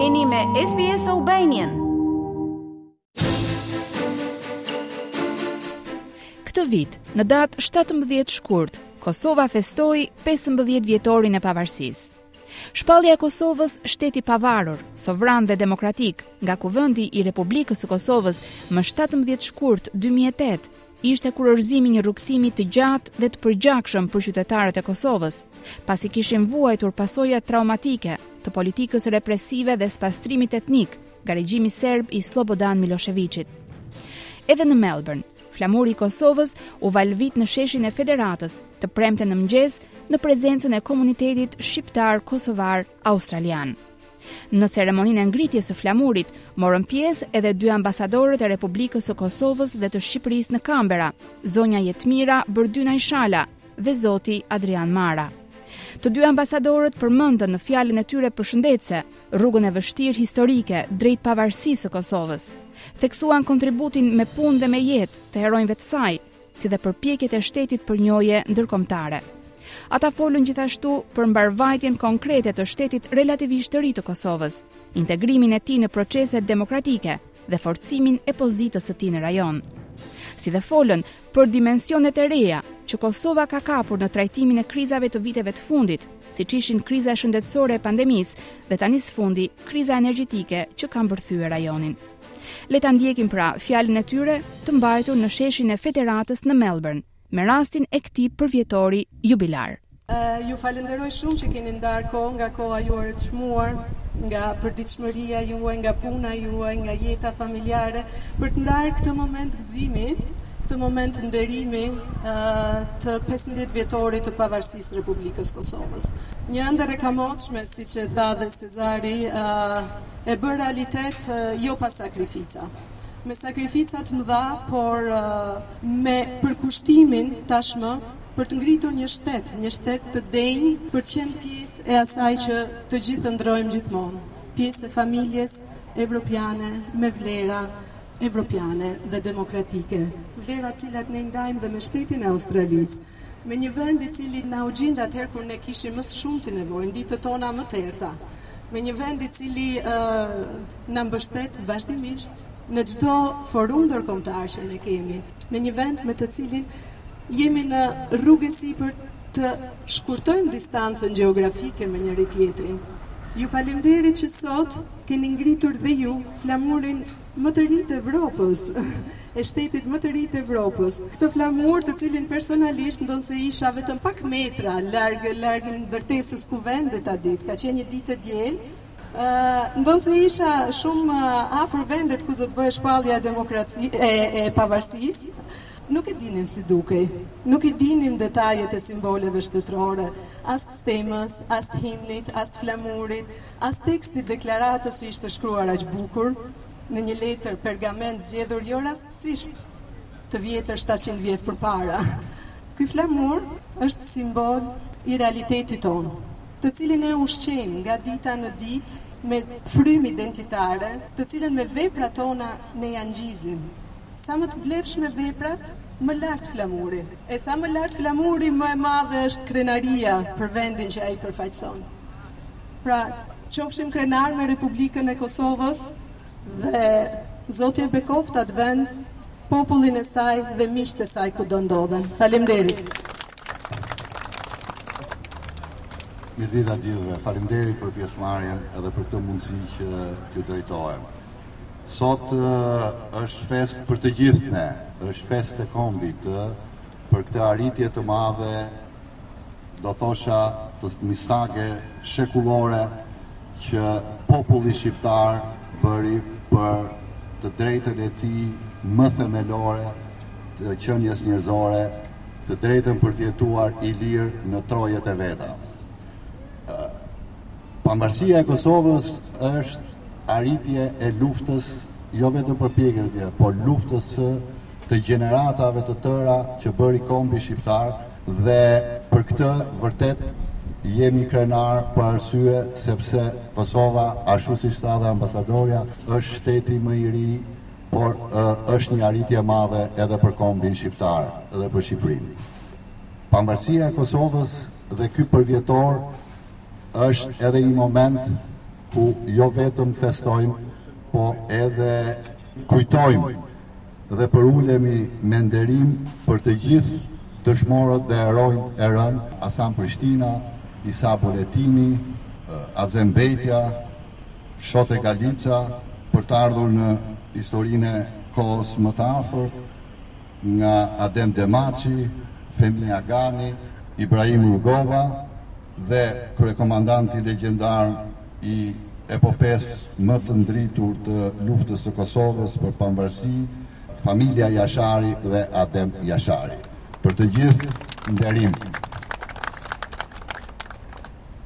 Jeni me SBS Albanian. Këtë vit, në datë 17 shkurt, Kosova festoi 15 vjetorin e pavarësisë. Shpallja e Kosovës, shtet i pavarur, sovran dhe demokratik, nga Kuvendi i Republikës së Kosovës më 17 shkurt 2008, Ishte kurorëzim i një rrugëtimi të gjatë dhe të përgjakshëm për qytetarët e Kosovës, pasi kishin vuajtur pasojat traumatike të politikës represive dhe spastrimit etnik nga regjimi serb i Slobodan Milosheviqit. Edhe në Melbourne, flamuri i Kosovës u valvit në sheshin e Federatës të premte në mëngjes në prezencën e komunitetit shqiptar-kosovar-australian. Në ceremoninë e ngritjes së flamurit morën pjesë edhe dy ambasadorët e Republikës së Kosovës dhe të Shqipërisë në Kanberra, zonja Jetmira Bërdynaj Shala dhe zoti Adrian Mara. Të dy ambasadorët përmendën në fjalën e tyre përshëndetëse rrugën e vështirë historike drejt pavarësisë së Kosovës. Theksuan kontributin me punë dhe me jetë të heronjve të saj, si dhe përpjekjet e shtetit për njohje ndërkombëtare. Ata folën gjithashtu për mbarëvajtjen konkrete të shtetit relativisht të ri të Kosovës, integrimin e tij në proceset demokratike dhe forcimin e pozitës së tij në rajon. Si dhe folën për dimensionet e reja që Kosova ka kapur në trajtimin e krizave të viteve të fundit, siç ishin kriza shëndetësore e pandemisë dhe tani së fundi kriza energjetike që ka mbërthyer rajonin. Le ta ndjekim pra fjalën e tyre të mbajtur në sheshin e Federatës në Melbourne me rastin e këtij përvjetori jubilar. Ju falenderoj shumë që keni ndarë kohë nga koha juaj e çmuar, nga përditshmëria juaj, nga puna juaj, nga jeta familjare për të ndarë këtë moment gëzimi, këtë moment nderimi të 15 vjetorit të Pavarësisë së Republikës së Kosovës. Një ëndërr e kamotshme, siç e tha dhe Sezari, E bërë realitet jo pa sakrifica. Me sakrifica të mëdha, por me përkushtimin tashmë për të ngritur një shtet, një shtet të denjë për të qenë pjesë e asaj që të gjithë ëndrrojmë gjithmonë, pjesë e familjes evropiane me vlera evropiane dhe demokratike, vlera të cilat ne i ndajmë dhe me shtetin e Australisë, me një vend i cili na u gjend atëherë kur ne kishim më së shumti nevojë, në ditët tona më të errëta. me një vend i cili na mbështet vazhdimisht në çdo forum ndërkombëtar që ne kemi, me një vend me të cilin jemi në rrugë sipër të shkurtojmë distancën gjeografike me njëri tjetrin. Ju faleminderit që sot keni ngritur dhe ju flamurin Më të ri të Evropës! E shtetit më të ri të Evropës! Këtë flamur, të cilin personalisht, ndonëse isha vetëm pak metra larg larg ndërtesës ku në atë ditë, ka qenë një ditë e diel, ndonëse isha shumë afër vendit ku do të bëhej shpallja e demokracisë, e e pavarësisë, nuk e dinim si dukej, nuk i dinim detajet e simboleve shtetërore, as të stemës, as të himnit, as të flamurit, As tekstit të deklaratës që ishte shkruar aq bukur, në një letër pergament zgjedhur jo rastësisht të vjetër shtatëqind vjet përpara. Ky flamur është simbol i realitetit tonë, të cilin e ushqejmë nga dita në ditë me frymë identitare, të cilën me veprat tona ne ia ngjizim. Sa më të vlefshme veprat, më lart flamuri. E sa më lart flamuri, më e madhe është krenaria për vendin që ai përfaqëson. Pra, qofshim krenarë me Republikën e Kosovës dhe Zoti e bekoftë atë vend, popullin e saj dhe miqtë e saj kudo ndodhen. Faleminderit. Mirëdita të gjithëve. Faleminderit për pjesëmarrjen edhe për këtë mundësi që t'ju drejtohem. Sot është fest për të gjithë ne, është fest e kombit për këtë arritje të madhe do thosha të një sage shekullore që populli shqiptar bëri për të drejtën e tij më themelore të qënies njerëzore, të drejtën për të jetuar i lirë në trojet e veta. Pavarësia e Kosovës është arritje e luftës, jo vetëm përpjekjeve të tjera, por luftës së të gjeneratave të tëra që bëri kombi shqiptar dhe për këtë vërtet jemi krenar për arsye sepse Kosova ashtu siç tha dhe ambasadorja është shteti më i ri por është një arritje e madhe edhe për kombin shqiptar dhe për Shqipërinë. Pavarësia e Kosovës dhe ky përvjetor është edhe një moment ku jo vetëm festojmë po edhe kujtojmë dhe përulemi me nderim për të gjithë dëshmorët dhe heronjtë e rënë, Hasan Prishtina, Isa Boletini, Azem Bejtja, Shote Galica, për të ardhur në historinë e kohës më të afërt, nga Adem Demaçi, Fehmi Agani, Ibrahim Rugova, dhe kryekomandanti legjendar i epopesë më të ndritur të luftës së Kosovës për pavarësi, familja Jashari dhe Adem Jashari. Për të gjithë, nderim.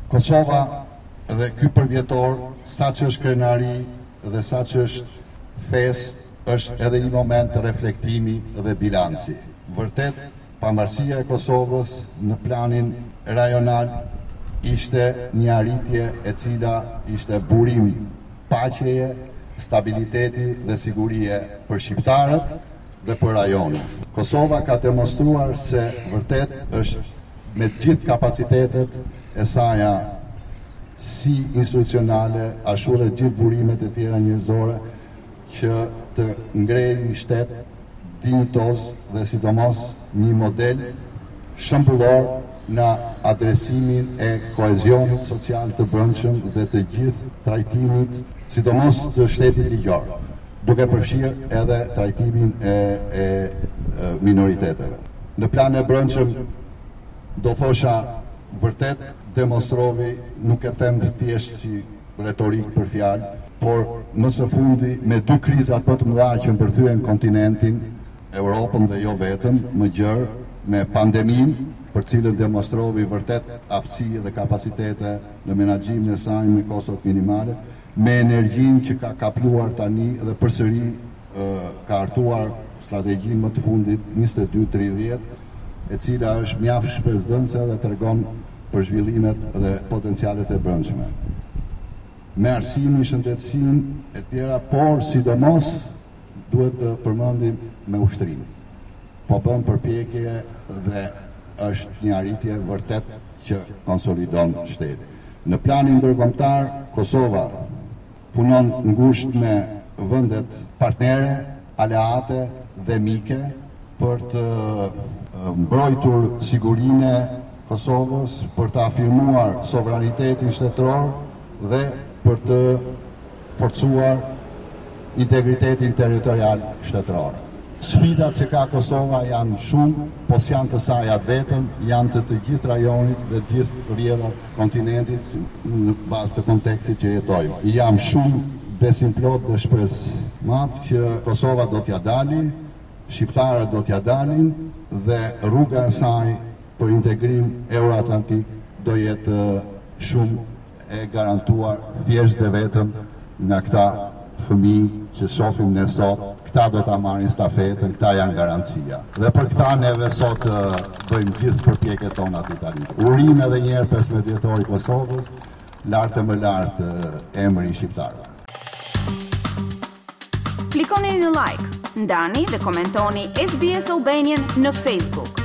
Kosova dhe ky përvjetor, sa që është krenari dhe sa që është festë, është edhe një moment reflektimi dhe bilanci. Vërtet, Pavarësia e Kosovës në planin rajonal ishte një arritje e cila ishte burim paqeje, stabiliteti dhe sigurie për shqiptarët dhe për rajonin. Kosova ka demonstruar se vërtet është me të gjithë kapacitetet e saja si institucionale ashtu dhe gjithë burimet e tjera njerëzore, që të ngrejë një shtet dinjitoz dhe sidomos një model shembullor në adresimin e kohezionit social të brendshëm dhe të gjithë trajtimit, sidomos të shtetit ligjor, duke përfshirë edhe trajtimin e minoriteteve. Në planin e brendshëm do thosha vërtet demonstroi nuk e them thjesht si retorikë për fjalë, por më së fundi me dy krizat më të mëdha që mbërthyen kontinentin, Europën dhe jo vetëm, më gjerë, me pandeminë, për të cilën demonstroi vërtet aftësi dhe kapacitete në menaxhimin e saj me kostot minimale, me energjinë që ka kapluar tani dhe përsëri ka hartuar strategjinë më të fundit njëzet e dy tridhjetë, e cila është mjaft shpresëdhënëse dhe tregon për zhvillimet dhe potencialet e brendshme me arsimin, shëndetësinë etj, por sidomos duhet të përmendim me ushtrinë. Po bën përpjekje dhe është një arritje vërtet që konsolidon shtetin. Në planin ndërkombëtar, Kosova, Punon ngushtë me vendet partnere, aleate dhe mike për të mbrojtur sigurinë e Kosovës, për të afirmuar sovranitetin shtetëror dhe për të forcuar integritetin territorial shtetëror. Sfidat që ka Kosova janë shumë, po s'janë të sajat vetëm, janë të të gjithë rajonit dhe gjithë rrjedha kontinentit në bazë të kontekstit që jetojmë. Jam shumë besimplot dhe shpresëmadh që Kosova do t'ia dali, shqiptarët do t'ia dalin dhe rruga e saj për integrim euroatlantik do jetë shumë e garantuar thjesht dhe vetëm nga këta fëmijë që shofim ne sot, këta do ta marrin stafetën, këta janë garancia. Dhe për këta neve sot bëjmë gjithë përpjekjet tona të talit. Urim edhe një herë 15 vjetori i Kosovës, lart e më lart emri i shqiptarëve. Klikoni në like, ndani dhe komentoni SBS Albanian në Facebook.